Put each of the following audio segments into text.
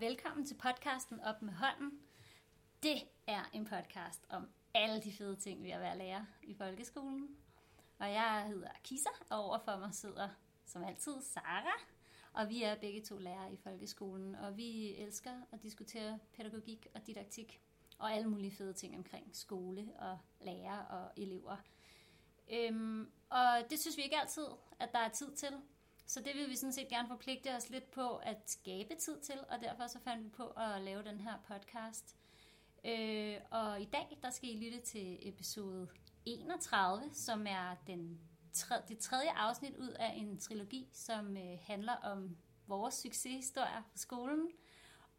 og velkommen til podcasten Op med hånden. Det er en podcast om alle de fede ting, vi har været lærer i folkeskolen. Og jeg hedder Kisa, og overfor mig sidder som altid Sara. Og vi er begge to lærere i folkeskolen, og vi elsker at diskutere pædagogik og didaktik og alle mulige fede ting omkring skole og lærer og elever. Øhm, og det synes vi ikke altid, at der er tid til. Så det vil vi sådan set gerne forpligte os lidt på at skabe tid til, og derfor så fandt vi på at lave den her podcast. Øh, og i dag, der skal I lytte til episode 31, som er den tredje, det tredje afsnit ud af en trilogi, som øh, handler om vores succeshistorier på skolen.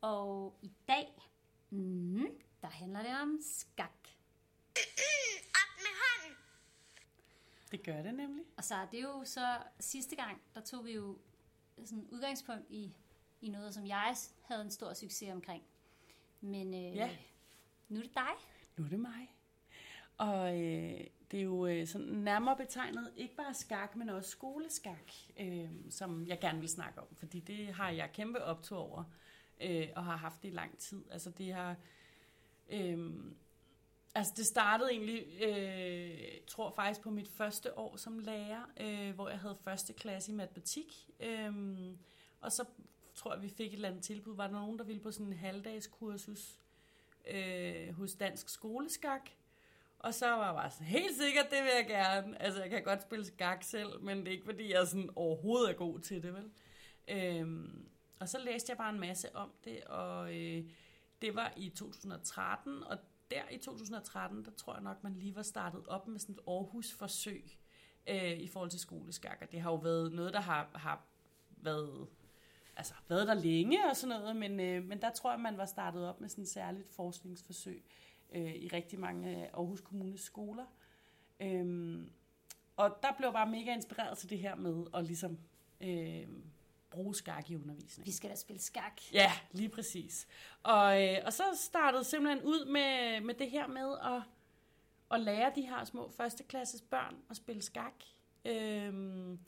Og i dag, mm, der handler det om skak. Det gør det nemlig. Og så er det jo så sidste gang, der tog vi jo sådan udgangspunkt i, i noget, som jeg havde en stor succes omkring. Men øh, Ja. nu er det dig. Nu er det mig. Og øh, det er jo øh, sådan nærmere betegnet ikke bare skak, men også skoleskak, øh, som jeg gerne vil snakke om. Fordi det har jeg kæmpe optur over, øh, og har haft det i lang tid. Altså det har... Øh, altså det startede egentlig, øh, tror faktisk på mit første år som lærer, øh, hvor jeg havde første klasse i matematik. Øh, og så tror jeg, vi fik et eller andet tilbud. Var der nogen, der ville på sådan en halvdagskursus øh, hos Dansk Skoleskak? Og så var jeg bare sådan, helt sikkert, det vil jeg gerne. Altså, jeg kan godt spille skak selv, men det er ikke, fordi jeg sådan overhovedet er god til det, vel? Øh, og så læste jeg bare en masse om det, og øh, det var i 2013, og der i 2013, der tror jeg nok, man lige var startet op med sådan et Aarhus-forsøg øh, i forhold til skoleskak. Og det har jo været noget, der har, har været, altså, været der længe og sådan noget, men, øh, men der tror jeg, man var startet op med sådan et særligt forskningsforsøg øh, i rigtig mange Aarhus Kommunes skoler. Øhm, og der blev jeg bare mega inspireret til det her med at ligesom øh, bruge skak i undervisningen. Vi skal da spille skak. Ja, lige præcis. Og, øh, og så startede simpelthen ud med, med det her med at, at lære de her små førsteklasses børn at spille skak. Øhm,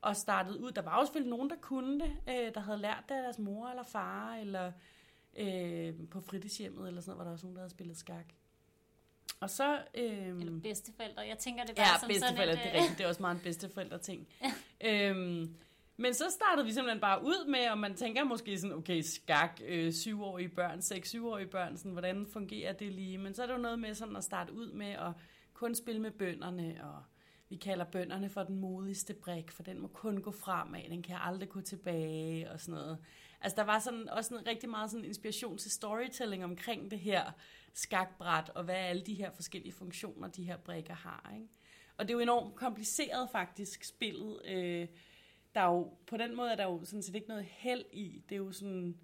og startede ud, der var jo selvfølgelig nogen, der kunne det, øh, der havde lært det af deres mor eller far, eller øh, på fritidshjemmet, eller sådan noget, var der også nogen, der havde spillet skak. Og så... Øh, Eller bedsteforældre. Jeg tænker det bare Ja, bedsteforældre, sådan det et... er rigtigt. Det er også meget en bedsteforældre ting. øhm, men så startede vi simpelthen bare ud med, og man tænker måske sådan, okay, skak, øh, syvårige børn, seks, syvårige børn, sådan, hvordan fungerer det lige? Men så er det jo noget med sådan at starte ud med at kun spille med bønderne, og vi kalder bønderne for den modigste brik, for den må kun gå fremad, den kan aldrig gå tilbage, og sådan noget. Altså der var sådan, også sådan rigtig meget sådan inspiration til storytelling omkring det her skakbræt, og hvad alle de her forskellige funktioner, de her brikker har, ikke? Og det er jo enormt kompliceret faktisk, spillet. Øh, der er jo, på den måde er der jo sådan set ikke noget held i. Det er jo sådan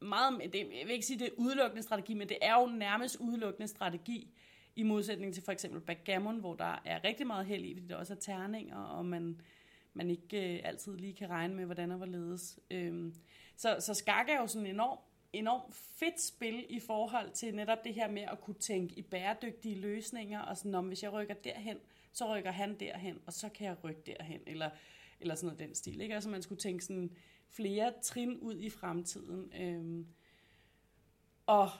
meget, det, jeg vil ikke sige, det er udelukkende strategi, men det er jo nærmest udelukkende strategi, i modsætning til for eksempel backgammon, hvor der er rigtig meget held i, fordi der også er terninger, og man, man ikke øh, altid lige kan regne med, hvordan og hvorledes. Øhm, så, så skak er jo sådan en enorm, enormt fedt spil i forhold til netop det her med at kunne tænke i bæredygtige løsninger, og sådan om, hvis jeg rykker derhen, så rykker han derhen, og så kan jeg rykke derhen, eller, eller sådan noget den stil. Ikke? Altså man skulle tænke sådan flere trin ud i fremtiden. Øhm, og,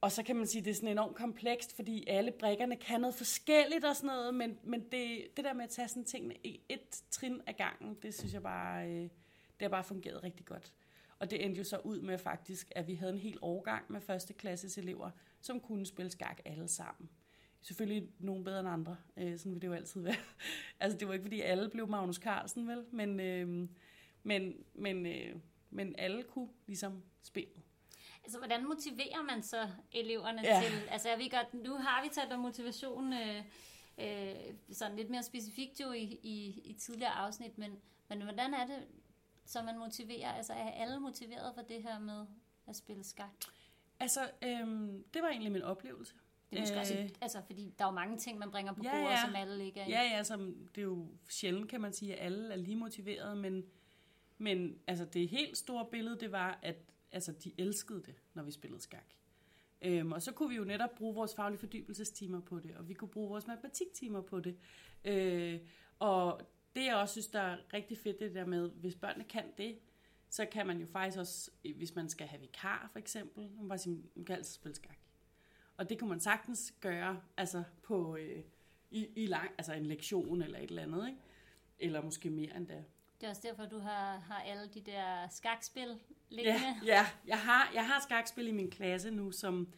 og så kan man sige, at det er sådan enormt komplekst, fordi alle brikkerne kan noget forskelligt og sådan noget, men, men det, det der med at tage sådan tingene i et trin ad gangen, det synes jeg bare, øh, det har bare fungeret rigtig godt. Og det endte jo så ud med faktisk, at vi havde en hel årgang med første klasses elever, som kunne spille skak alle sammen. Selvfølgelig nogen bedre end andre, øh, sådan vil det jo altid være. altså det var ikke fordi alle blev Magnus Carlsen, vel? Men, øh, men, men, øh, men alle kunne ligesom spille. Altså, hvordan motiverer man så eleverne Ja. til... Altså, jeg ved godt, nu har vi talt om motivation øh, øh, sådan lidt mere specifikt jo i, i, i tidligere afsnit, men, men hvordan er det, så man motiverer? Altså, er alle motiveret for det her med at spille skak? Altså, øhm, det var egentlig min oplevelse. Det er måske øh, også, altså, fordi der er jo mange ting, man bringer på Ja, bordet, ja. som alle ikke er. Ja, ja, som, det er jo sjældent, kan man sige, at alle er lige motiverede, men, men altså, det helt store billede, det var, at altså, de elskede det, når vi spillede skak. Øhm, og så kunne vi jo netop bruge vores faglige fordybelsestimer på det, og vi kunne bruge vores matematiktimer på det. Øh, og det, jeg også synes, der er rigtig fedt, det der med, hvis børnene kan det, så kan man jo faktisk også, hvis man skal have vikar for eksempel, man bare sige, man kan altid spille skak. Og det kunne man sagtens gøre, altså på, øh, i, i lang, altså en lektion eller et eller andet, ikke? Eller måske mere end det. Det er også derfor, du har, har alle de der skakspil liggende. Ja, ja. Jeg, har, jeg har skakspil i min klasse nu, som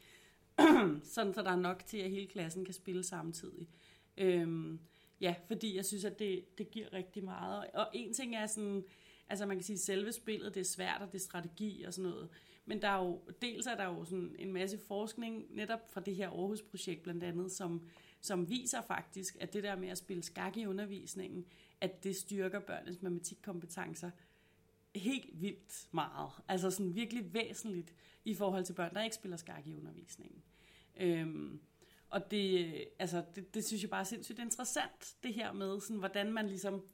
sådan så der er nok til, at hele klassen kan spille samtidig. Øhm, ja, fordi jeg synes, at det, det giver rigtig meget. Og en ting er sådan, altså man kan sige, at selve spillet, det er svært, og det er strategi og sådan noget. Men der er jo, dels er der jo sådan en masse forskning, netop fra det her Aarhus-projekt blandt andet, som, som viser faktisk, at det der med at spille skak i undervisningen, at det styrker børnenes matematikkompetencer helt vildt meget. Altså sådan virkelig væsentligt i forhold til børn, der ikke spiller skak i undervisningen. Øhm, og det, altså, det, det synes jeg bare er sindssygt interessant, det her med, sådan, hvordan man ligesom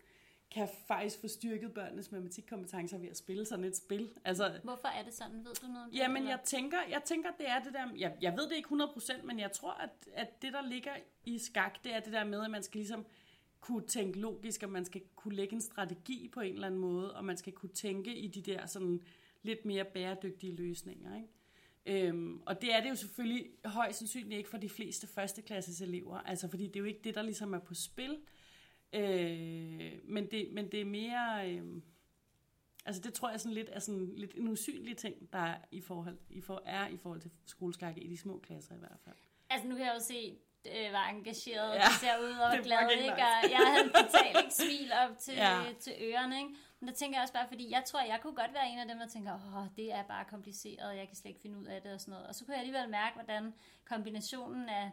kan faktisk få styrket børnenes matematikkompetencer ved at spille sådan et spil. Altså, Hvorfor er det sådan? Ved du noget om det? Jamen, jeg tænker, jeg tænker, det er det der... Jeg, jeg ved det ikke 100%, men jeg tror, at, at det, der ligger i skak, det er det der med, at man skal ligesom kunne tænke logisk, og man skal kunne lægge en strategi på en eller anden måde, og man skal kunne tænke i de der sådan lidt mere bæredygtige løsninger. Ikke? Øhm, og det er det jo selvfølgelig højst sandsynligt ikke for de fleste førsteklasses elever, altså fordi det er jo ikke det, der ligesom er på spil. Øh, men, det, men det er mere... Øh, altså det tror jeg sådan lidt er sådan lidt en usynlig ting, der er i forhold, i for, er i forhold til skoleskak i de små klasser i hvert fald. Altså nu kan jeg jo se, øh, hvor engageret Ja, ser ud og var fucking ikke? nice. Og jeg havde totalt ikke smil op til, Ja. ja. til ørerne, ikke? Men der tænker jeg også bare, fordi jeg tror, jeg kunne godt være en af dem, der tænker, åh, det er bare kompliceret, jeg kan slet ikke finde ud af det og sådan noget. Og så kunne jeg alligevel mærke, hvordan kombinationen af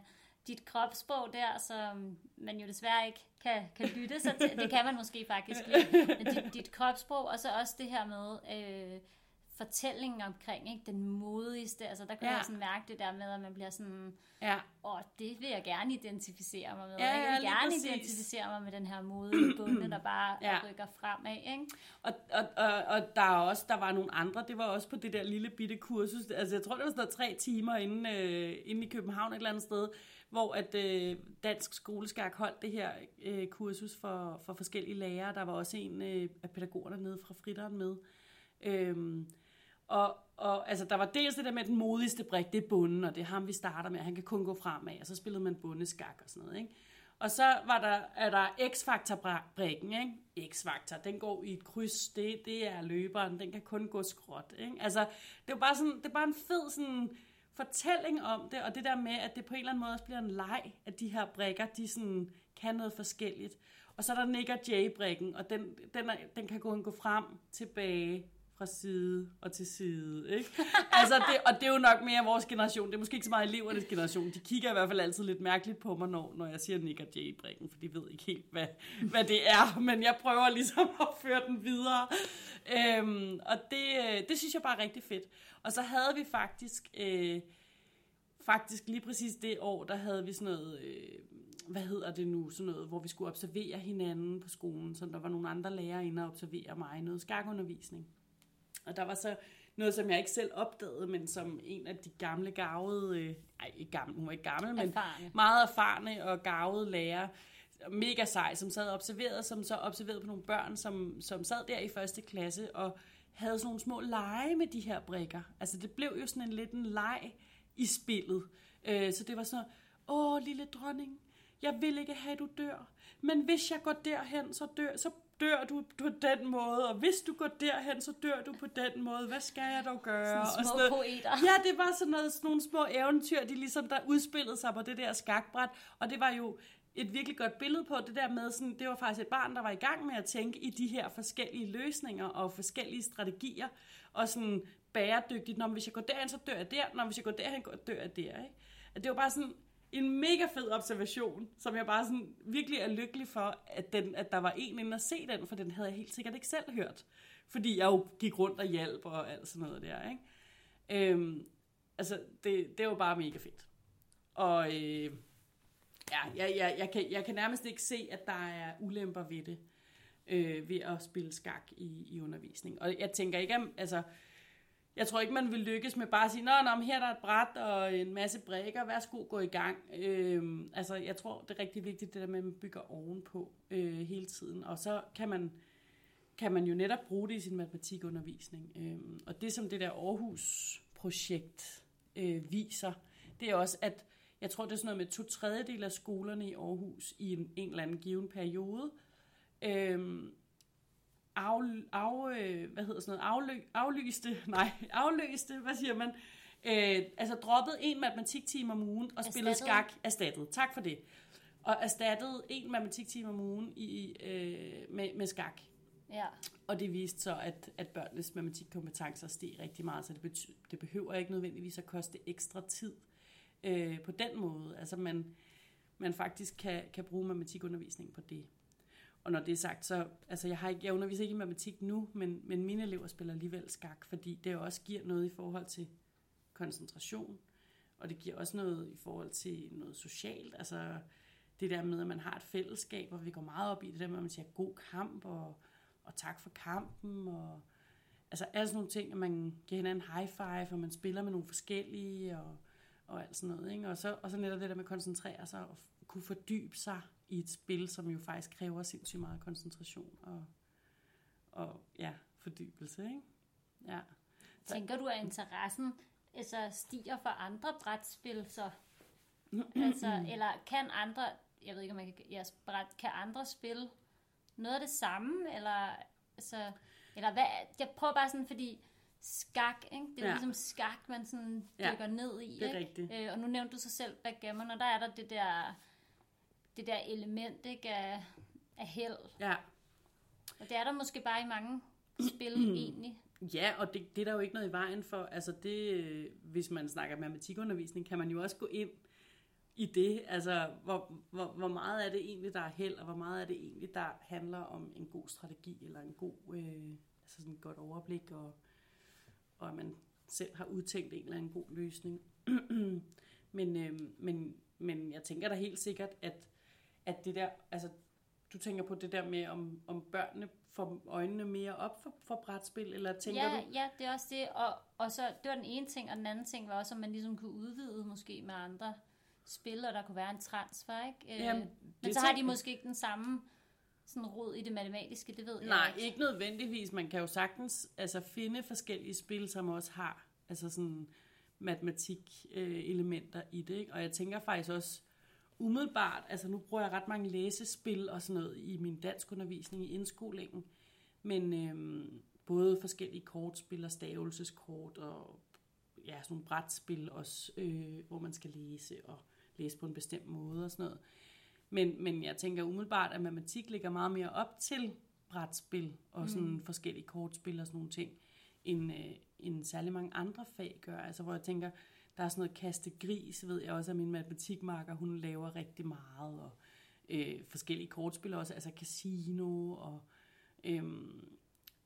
dit kropssprog der, som man jo desværre ikke kan, kan lytte sig til, det kan man måske faktisk lidt, men dit, dit kropssprog, og så også det her med øh, fortællingen omkring, ikke? den modigste, altså der kan Ja. ja. jeg sådan mærke det der med, at man bliver sådan, Ja, og det vil jeg gerne identificere mig med. Ja, jeg ja, vil lige gerne præcis. identificere mig med den her modige bunde, der bare Ja. ja. rykker fremad. Ikke? Og, og, og, og der er også, der var nogle andre, det var også på det der lille bitte kursus, altså jeg tror, det var sådan tre timer inde, øh, inde i København et eller andet sted, hvor at øh, Dansk Skoleskak holdt det her øh, kursus for, for forskellige lærere. Der var også en øh, af pædagogerne nede fra Fritteren med. Øhm, og, og altså, der var dels det der med den modigste brik, det er bunden, og det er ham, vi starter med. Han kan kun gå fremad, og så spillede man bundeskak og sådan noget, ikke? Og så var der, er der X-faktor-brikken, ikke? X-faktor, den går i et kryds, det, det er løberen, den kan kun gå skråt, ikke? Altså, det er bare sådan, det er bare en fed sådan fortælling om det, og det der med, at det på en eller anden måde også bliver en leg, at de her brikker, de sådan kan noget forskelligt. Og så er der Nick og Jay-brikken, og den, den, er, den kan kun gå frem, tilbage, fra side og til side, ikke? altså det, og det er jo nok mere vores generation. Det er måske ikke så meget elevernes generation. De kigger i hvert fald altid lidt mærkeligt på mig, når, når jeg siger Nick og Jay-brikken, for de ved ikke helt, hvad, hvad det er. Men jeg prøver ligesom at føre den videre. Øhm, og det, øh, det synes jeg bare er rigtig fedt. Og så havde vi faktisk... Øh, faktisk lige præcis det år, der havde vi sådan noget... Øh, hvad hedder det nu, sådan noget, hvor vi skulle observere hinanden på skolen, så der var nogle andre lærere inde og observere mig, noget skakundervisning. Og der var så noget, som jeg ikke selv opdagede, men som en af de gamle gavede, øh, ej ikke gammel, hun var ikke gammel, men Erfarne. meget erfarne og gavede lærer, mega sej, som sad og observerede, som så observerede på nogle børn, som, som sad der i første klasse og havde sådan nogle små lege med de her brikker. Altså det blev jo sådan en lidt en leg i spillet. Øh, så det var så, åh lille dronning, jeg vil ikke have, at du dør. Men hvis jeg går derhen, så dør, så dør du på den måde, og hvis du går derhen, så dør du på den måde. Hvad skal jeg dog gøre? Sådan Og små noget. poeter. Ja, det var sådan noget, sådan nogle små eventyr, de ligesom der udspillede sig på det der skakbræt, og det var jo et virkelig godt billede på det der med, sådan, det var faktisk et barn, der var i gang med at tænke i de her forskellige løsninger og forskellige strategier, og sådan bæredygtigt, når hvis jeg går derhen, så dør jeg der, når hvis jeg går derhen, dør jeg der, ikke? Det var bare sådan en mega fed observation, som jeg bare sådan virkelig er lykkelig for, at, den, at der var en inde at se den, for den havde jeg helt sikkert ikke selv hørt. Fordi jeg jo gik rundt og hjalp og alt sådan noget der, ikke? Øhm, altså, det, det er jo bare mega fedt. Og øh, ja, jeg, jeg, jeg, kan, jeg kan nærmest ikke se, at der er ulemper ved det, øh, ved at spille skak i, i undervisning. Og jeg tænker ikke, at, altså, jeg tror ikke, man vil lykkes med bare at sige, nå, nå, her er der et bræt og en masse brækker, værsgo, gå i gang. Øh, altså, jeg tror, det er rigtig vigtigt, det der med, at man bygger ovenpå øh, hele tiden. Og så kan man, kan man jo netop bruge det i sin matematikundervisning. Øh, og det, som det der Aarhus-projekt øh, viser, det er også, at jeg tror, det er sådan noget med to tredjedel af skolerne i Aarhus i en, en eller anden given periode, øh, af, af, hvad hedder sådan noget, aflø, aflyste, nej, afløste, hvad siger man, øh, altså droppet en matematiktime om ugen og spillet skak, erstattet, tak for det, og erstattet en matematiktime om ugen i, øh, med, med skak. Ja. Og det viste så, at, at børnenes matematikkompetencer steg rigtig meget, så det, bety- det behøver ikke nødvendigvis at koste ekstra tid øh, på den måde. Altså man, man faktisk kan, kan bruge matematikundervisning på det. Og når det er sagt, så altså jeg, har ikke, jeg underviser ikke i matematik nu, men, men mine elever spiller alligevel skak, fordi det også giver noget i forhold til koncentration, og det giver også noget i forhold til noget socialt, altså det der med, at man har et fællesskab, og vi går meget op i det der med, at man siger god kamp, og, og tak for kampen, og altså alle sådan nogle ting, at man giver hinanden high five, og man spiller med nogle forskellige, og, og alt sådan noget, ikke? Og så, og så netop det der med at koncentrere sig, og kunne fordybe sig i et spil, som jo faktisk kræver sindssygt meget koncentration, og, og ja, fordybelse, ikke? Ja. Så- Tænker du, at interessen altså, stiger for andre brætspil, så? altså, eller kan andre, jeg ved ikke, om man kan, jeres bræt, kan andre spille noget af det samme, eller, altså, eller hvad, jeg prøver bare sådan, fordi skak, ikke? det er ja. Ja. ligesom skak, man sådan Ja, dykker ned i, det er ikke? rigtigt. Øh, og nu nævnte du så selv backgammon, og der er der det der, det der element, ikke, af, af held, Ja, og det er der måske bare i mange spil egentlig. Ja, og det, det er der jo ikke noget i vejen for. Altså det, øh, hvis man snakker matematikundervisning, kan man jo også gå ind i det. Altså, hvor, hvor, hvor meget er det egentlig, der er held, og hvor meget er det egentlig, der handler om en god strategi, eller en god, øh, altså sådan et godt overblik, og, og at man selv har udtænkt en eller anden god løsning. men, øh, men, men jeg tænker da helt sikkert, at, at det der, altså du tænker på det der med, om, om børnene får øjnene mere op for, for brætspil, eller tænker ja, du? Ja, det er også det. Og, og så, det var den ene ting, og den anden ting var også, om man ligesom kunne udvide måske med andre spil, og der kunne være en transfer, ikke? Øh, Jamen, Men det så har de måske ikke den samme sådan rod i det matematiske, det ved jeg Nej, ikke. ikke nødvendigvis. Man kan jo sagtens altså, finde forskellige spil, som også har altså sådan matematik-elementer i det. Ikke? Og jeg tænker faktisk også umiddelbart, altså nu bruger jeg ret mange læsespil og sådan noget i min danskundervisning i indskolingen, men øhm, både forskellige kortspil og stavelseskort og ja, sådan nogle brætspil også, øh, hvor man skal læse og læse på en bestemt måde og sådan noget. Men, men jeg tænker umiddelbart, at matematik ligger meget mere op til brætspil og sådan mm. forskellige kortspil og sådan nogle ting, end, øh, end særlig mange andre fag gør. Altså hvor jeg tænker, der er sådan noget kaste gris, ved jeg også, at min matematikmarker, hun laver rigtig meget, og øh, forskellige kortspil også, altså casino, og øhm,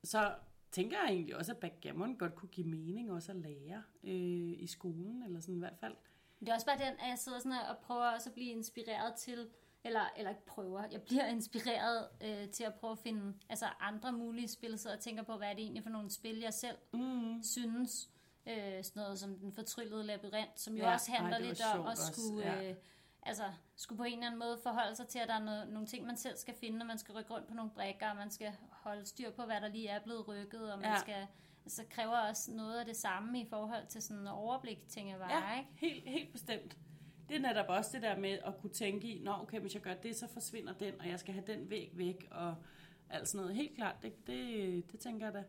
så tænker jeg egentlig også, at backgammon godt kunne give mening også at lære øh, i skolen, eller sådan i hvert fald. Det er også bare den, at jeg sidder sådan og prøver også at blive inspireret til, eller, eller ikke prøver, jeg bliver inspireret øh, til at prøve at finde altså andre mulige spil, så jeg tænker på, hvad er det egentlig for nogle spil, jeg selv Mm. synes. Øh, sådan noget som den fortryllede labyrint, som jo Ja, også handler ej, det var lidt om at også, skulle, ja. øh, altså, skulle på en eller anden måde forholde sig til, at der er noget, nogle ting, man selv skal finde, og man skal rykke rundt på nogle brækker, og man skal holde styr på, hvad der lige er blevet rykket, og man Ja. skal, altså kræver også noget af det samme i forhold til sådan en overblik, tænker jeg bare, Ja, ikke? helt, helt bestemt. Det er netop også det der med at kunne tænke i, nå okay, hvis jeg gør det, så forsvinder den, og jeg skal have den væg væk, og alt sådan noget. Helt klart, det, det, det tænker jeg da.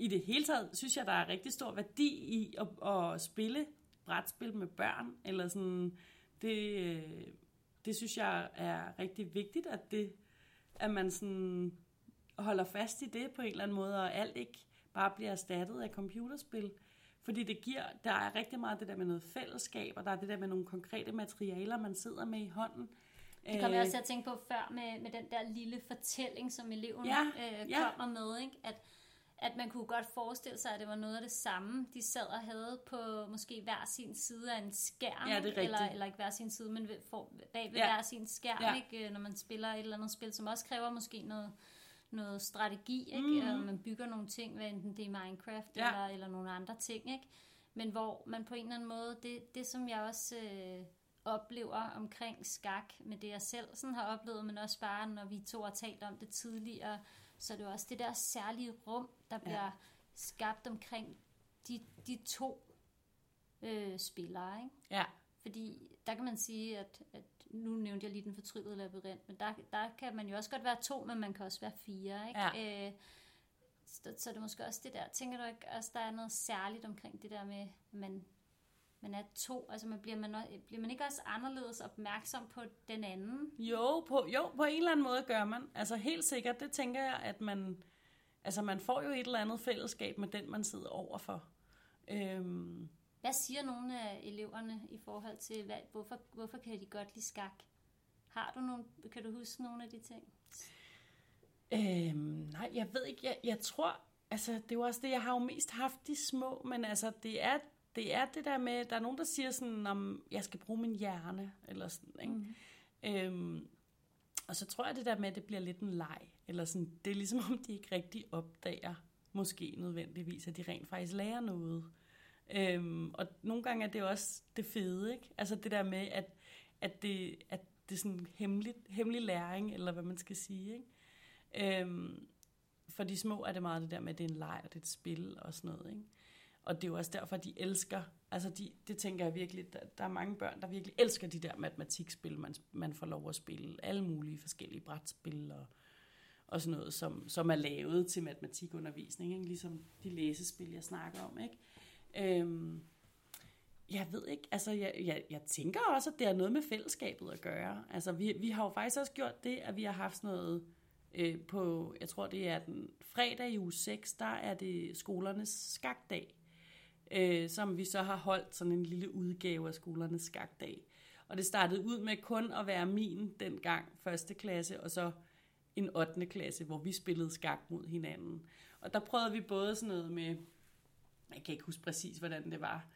I det hele taget synes jeg, der er rigtig stor værdi i at, at spille brætspil med børn, eller sådan, det, øh, det synes jeg er rigtig vigtigt, at, det, at man sådan holder fast i det på en eller anden måde, og alt ikke bare bliver erstattet af computerspil. Fordi det giver, der er rigtig meget det der med noget fællesskab, og der er det der med nogle konkrete materialer, man sidder med i hånden. Det kom jeg også til at tænke på før med, med den der lille fortælling, som eleven Ja, øh, ja. kommer med, ikke? At, at man kunne godt forestille sig, at det var noget af det samme, de sad og havde på måske hver sin side af en skærm. Ja, det er rigtigt. eller, eller ikke hver sin side, men ved, for, bag ved Ja. hver sin skærm, Ja. ikke? Øh, når man spiller et eller andet spil, som også kræver måske noget, noget strategi, ikke? Mm. man bygger nogle ting, hvad enten det er Minecraft Ja. eller, eller nogle andre ting, ikke? Men hvor man på en eller anden måde, det, det som jeg også øh, oplever omkring skak, med det jeg selv sådan har oplevet, men også bare når vi to har talt om det tidligere, så er det jo også det der særlige rum, der bliver ja. skabt omkring de, de to øh, spillere, ikke? Ja. Fordi der kan man sige, at, at nu nævnte jeg lige den fortryllede labyrint, men der, der kan man jo også godt være to, men man kan også være fire, ikke? Ja. Øh, så, så det er måske også det der. Tænker du ikke også, der er noget særligt omkring det der med, at man, man er to? Altså man bliver, man, bliver man ikke også anderledes opmærksom på den anden? Jo på, jo, på en eller anden måde gør man. Altså helt sikkert, det tænker jeg, at man, altså man får jo et eller andet fællesskab med den, man sidder overfor. Øhm, Hvad siger nogle af eleverne i forhold til, hvad, hvorfor, hvorfor kan de godt lide skak? Har du nogle, kan du huske nogle af de ting? Øhm, nej, jeg ved ikke. Jeg, jeg tror, altså det er jo også det, jeg har jo mest haft de små, men altså det er det, er det der med, der er nogen, der siger sådan, om jeg skal bruge min hjerne, eller sådan, ikke? Mm. Øhm, og så tror jeg det der med, at det bliver lidt en leg, eller sådan, det er ligesom om, de ikke rigtig opdager, måske nødvendigvis, at de rent faktisk lærer noget. Øhm, og nogle gange er det også det fede, ikke? Altså det der med, at, at det, at det er sådan hemmelig, hemmelig læring, eller hvad man skal sige, ikke? Øhm, for de små er det meget det der med, at det er en leg, og det er et spil og sådan noget, ikke? Og det er jo også derfor, de elsker, altså de, det tænker jeg virkelig, der, der er mange børn, der virkelig elsker de der matematikspil, man, man får lov at spille, alle mulige forskellige brætspil og, og sådan noget, som, som er lavet til matematikundervisning, ikke? ligesom de læsespil, jeg snakker om, ikke? Øhm, jeg ved ikke, altså jeg, jeg, jeg tænker også, at det har noget med fællesskabet at gøre. Altså vi, vi har jo faktisk også gjort det, at vi har haft sådan noget øh, på, jeg tror det er den fredag i uge 6, der er det skolernes skakdag, øh, som vi så har holdt sådan en lille udgave af skolernes skakdag. Og det startede ud med kun at være min dengang, første klasse, og så en 8. klasse, hvor vi spillede skak mod hinanden. Og der prøvede vi både sådan noget med, jeg kan ikke huske præcis, hvordan det var,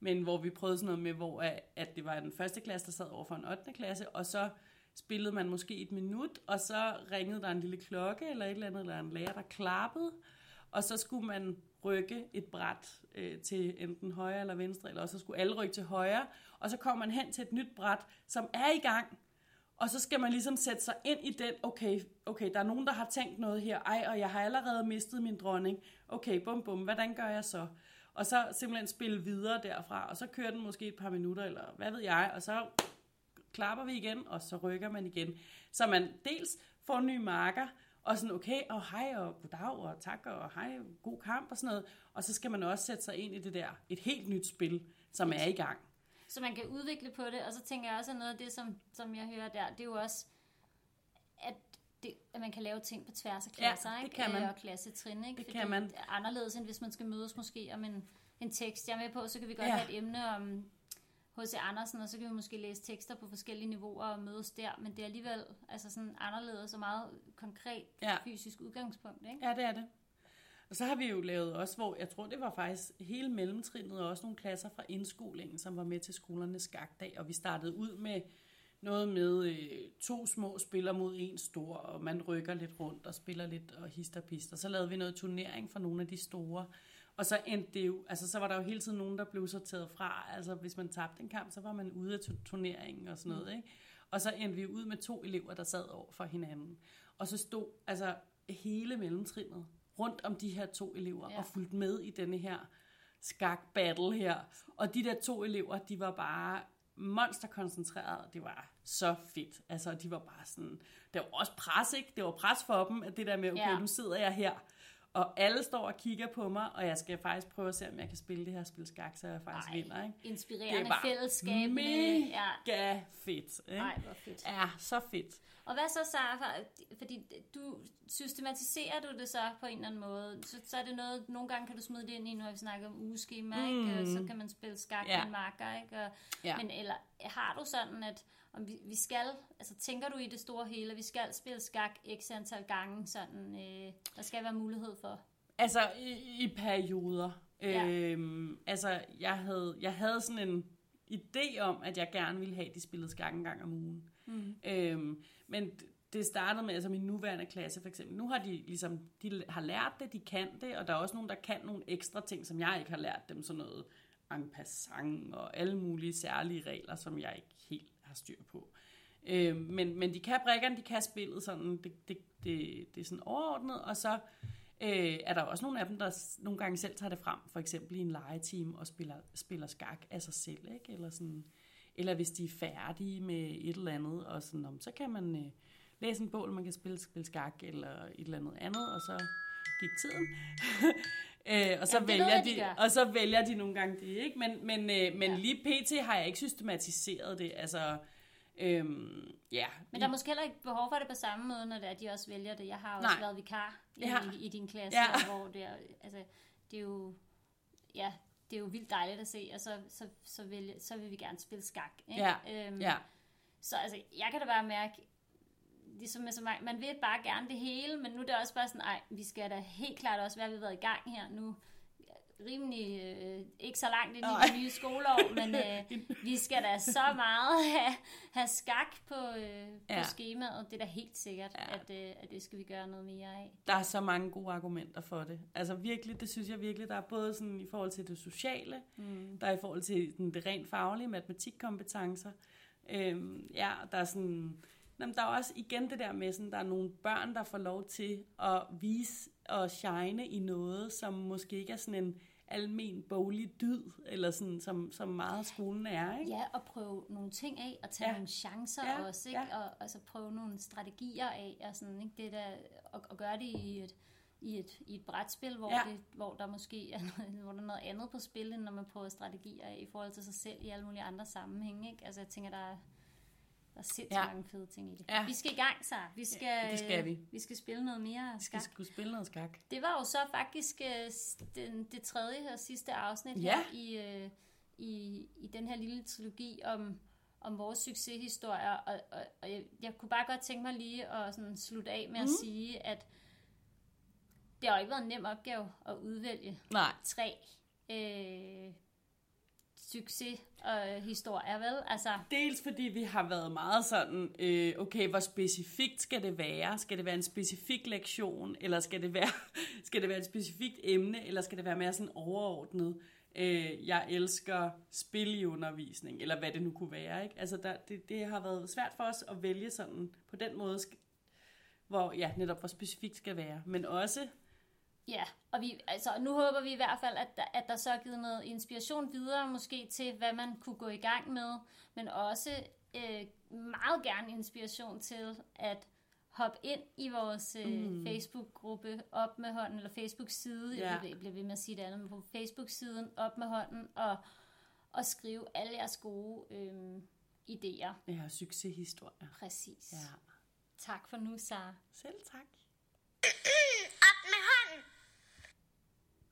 men hvor vi prøvede sådan noget med, hvor at- det var den første klasse, der sad over for en 8. klasse, og så spillede man måske et minut, og så ringede der en lille klokke, eller et eller andet, eller en lærer, der klappede, og så skulle man rykke et bræt øh, til enten højre eller venstre, eller så skulle alle rykke til højre, og så kom man hen til et nyt bræt, som er i gang, og så skal man ligesom sætte sig ind i den, okay, okay, der er nogen, der har tænkt noget her, ej, og jeg har allerede mistet min dronning, okay, bum bum, hvordan gør jeg så? Og så simpelthen spille videre derfra, og så kører den måske et par minutter, eller hvad ved jeg, og så klapper vi igen, og så rykker man igen. Så man dels får nye marker, og sådan, okay, og hej, og goddag, og tak, og hej, god kamp, og sådan noget. Og så skal man også sætte sig ind i det der, et helt nyt spil, som er i gang. Så man kan udvikle på det, og så tænker jeg også, at noget af det, som, som jeg hører der, det er jo også, at, det, at man kan lave ting på tværs af Ja, klasser, det ikke? kan man. Øh, Og klassetrin, ikke? Det kan man. Det er anderledes, end hvis man skal mødes måske om en, en tekst. Jeg er med på, så kan vi godt Ja. ja. have et emne om H.C. Andersen, og så kan vi måske læse tekster på forskellige niveauer og mødes der, men det er alligevel altså sådan anderledes og meget konkret Ja. fysisk udgangspunkt, ikke? Ja, det er det. Og så har vi jo lavet også, hvor jeg tror, det var faktisk hele mellemtrinnet, og også nogle klasser fra indskolingen, som var med til skolernes skakdag, og vi startede ud med noget med øh, to små spiller mod en stor, og man rykker lidt rundt og spiller lidt og hister og pister. Så lavede vi noget turnering for nogle af de store, og så endte det jo, altså så var der jo hele tiden nogen, der blev sorteret fra. Altså hvis man tabte en kamp, så var man ude af tu- turneringen og sådan noget, ikke? Og så endte vi ud med to elever, der sad over for hinanden. Og så stod altså hele mellemtrinnet rundt om de her to elever Ja. og fulgte med i denne her skak-battle her. Og de der to elever, de var bare monsterkoncentreret. Det var så fedt. Altså, de var bare sådan... Det var også pres, ikke? Det var pres for dem, at det der med, okay, Ja. nu sidder jeg her, og alle står og kigger på mig, og jeg skal faktisk prøve at se, om jeg kan spille det her spil skak, så jeg faktisk Ej, vinder, ikke? Inspirerende fællesskab. mega Ja. fedt, ikke? Ej, hvor fedt. Ja, så fedt. Og hvad så, Sara? Fordi du systematiserer du det så på en eller anden måde. Så, så er det noget, nogle gange kan du smide det ind i, når vi snakker om ugeskema, mm. ikke? Og så kan man spille skak Ja. med marker, ikke? Og, Ja. Men eller har du sådan, at om vi, vi skal, altså tænker du i det store hele, at vi skal spille skak x antal gange, sådan, øh, der skal være mulighed for? Altså, i, i perioder. Ja. Øhm, altså, jeg havde, jeg havde sådan en idé om, at jeg gerne ville have, at de spillede skak en gang om ugen. Mm. Øhm, men det startede med, altså min nuværende klasse for eksempel, nu har de ligesom, de har lært det, de kan det, og der er også nogen, der kan nogle ekstra ting, som jeg ikke har lært dem, sådan noget en passant og alle mulige særlige regler, som jeg ikke helt har styr på. Øh, men, men de kan brækkerne, de kan spillet sådan, det, det, det, det er sådan overordnet, og så øh, er der også nogle af dem, der nogle gange selv tager det frem, for eksempel i en legeteam og spiller, spiller skak af sig selv, ikke? Eller, sådan, eller hvis de er færdige med et eller andet, og sådan, om, så kan man øh, læse en bog, eller man kan spille, spille skak, eller et eller andet andet, og så gik tiden. øh, og, så ved vælger jeg, de de, og så vælger de nogle gange det, ikke? Men, men, øh, men Ja. ja. lige pt. har jeg ikke systematiseret det, altså... Øhm, ja, Men der er måske heller ikke behov for det på samme måde, når det er, de også vælger det. Jeg har også Nej. været vikar i, Ja. i, i din klasse, Ja. ja. hvor det er, altså, det er jo, ja, det er jo vildt dejligt at se, og så, så, så, vil, så vil vi gerne spille skak. Ikke? Ja. Øhm, ja. Så altså, jeg kan da bare mærke, ligesom med så mange, man vil bare gerne det hele, men nu er det også bare sådan, ej, vi skal da helt klart også være, vi har været i gang her nu, rimelig, øh, ikke så langt ind i det nye skoleår, men øh, vi skal da så meget have, have skak på, øh, på Ja. skemaet. Det er da helt sikkert, Ja. at, øh, at det skal vi gøre noget mere af. Der er så mange gode argumenter for det. Altså virkelig, det synes jeg virkelig, der er både sådan i forhold til det sociale, mm. der er i forhold til sådan, det rent faglige, matematikkompetencer. Øhm, ja, der er sådan... Jamen, der er også igen det der med, sådan, der er nogle børn, der får lov til at vise og shine i noget, som måske ikke er sådan en almen boglig dyd, eller sådan, som, som meget af skolen er, ikke? Ja, og prøve nogle ting af, og tage Ja. nogle chancer Ja, også, ikke? ja. Og altså prøve nogle strategier af, og sådan, ikke? Det der, og, og gøre det i et, i et, i et brætspil, hvor, Ja. det, hvor der måske er noget, hvor der er noget andet på spil, end når man prøver strategier af, i forhold til sig selv i alle mulige andre sammenhænge, ikke? Altså jeg tænker, der er, der er sindssygt Ja. mange fede ting i det. Ja. Vi skal i gang, så Vi skal, Ja, det skal vi. Vi skal spille noget mere Vi skal skak. skulle spille noget skak. Det var jo så faktisk øh, den, det tredje og sidste afsnit Ja. her i, øh, i, i den her lille trilogi om, om vores succeshistorier. Og, og, og jeg, jeg kunne bare godt tænke mig lige at sådan slutte af med mm. at sige, at det har jo ikke været en nem opgave at udvælge Nej, tre øh, succeshistorier, øh, vel? Altså, Dels fordi vi har været meget sådan, øh, okay, hvor specifikt skal det være? Skal det være en specifik lektion, eller skal det være, skal det være et specifikt emne, eller skal det være mere sådan overordnet? Øh, jeg elsker spil i undervisning, eller hvad det nu kunne være. Ikke? Altså der, det, det har været svært for os at vælge sådan på den måde, hvor ja, netop hvor specifikt skal være. Men også, Ja, og vi, altså, nu håber vi i hvert fald, at der, at der så er givet noget inspiration videre, måske til, hvad man kunne gå i gang med, men også øh, meget gerne inspiration til at hoppe ind i vores øh, mm. Facebook-gruppe op med hånden, eller Facebook-side, Ja. jeg bliver ved med at sige det andet, men på Facebook-siden op med hånden, og, og skrive alle jeres gode øh, idéer. ja, succeshistorier. Præcis. Ja. Tak for nu, Sara. Selv tak.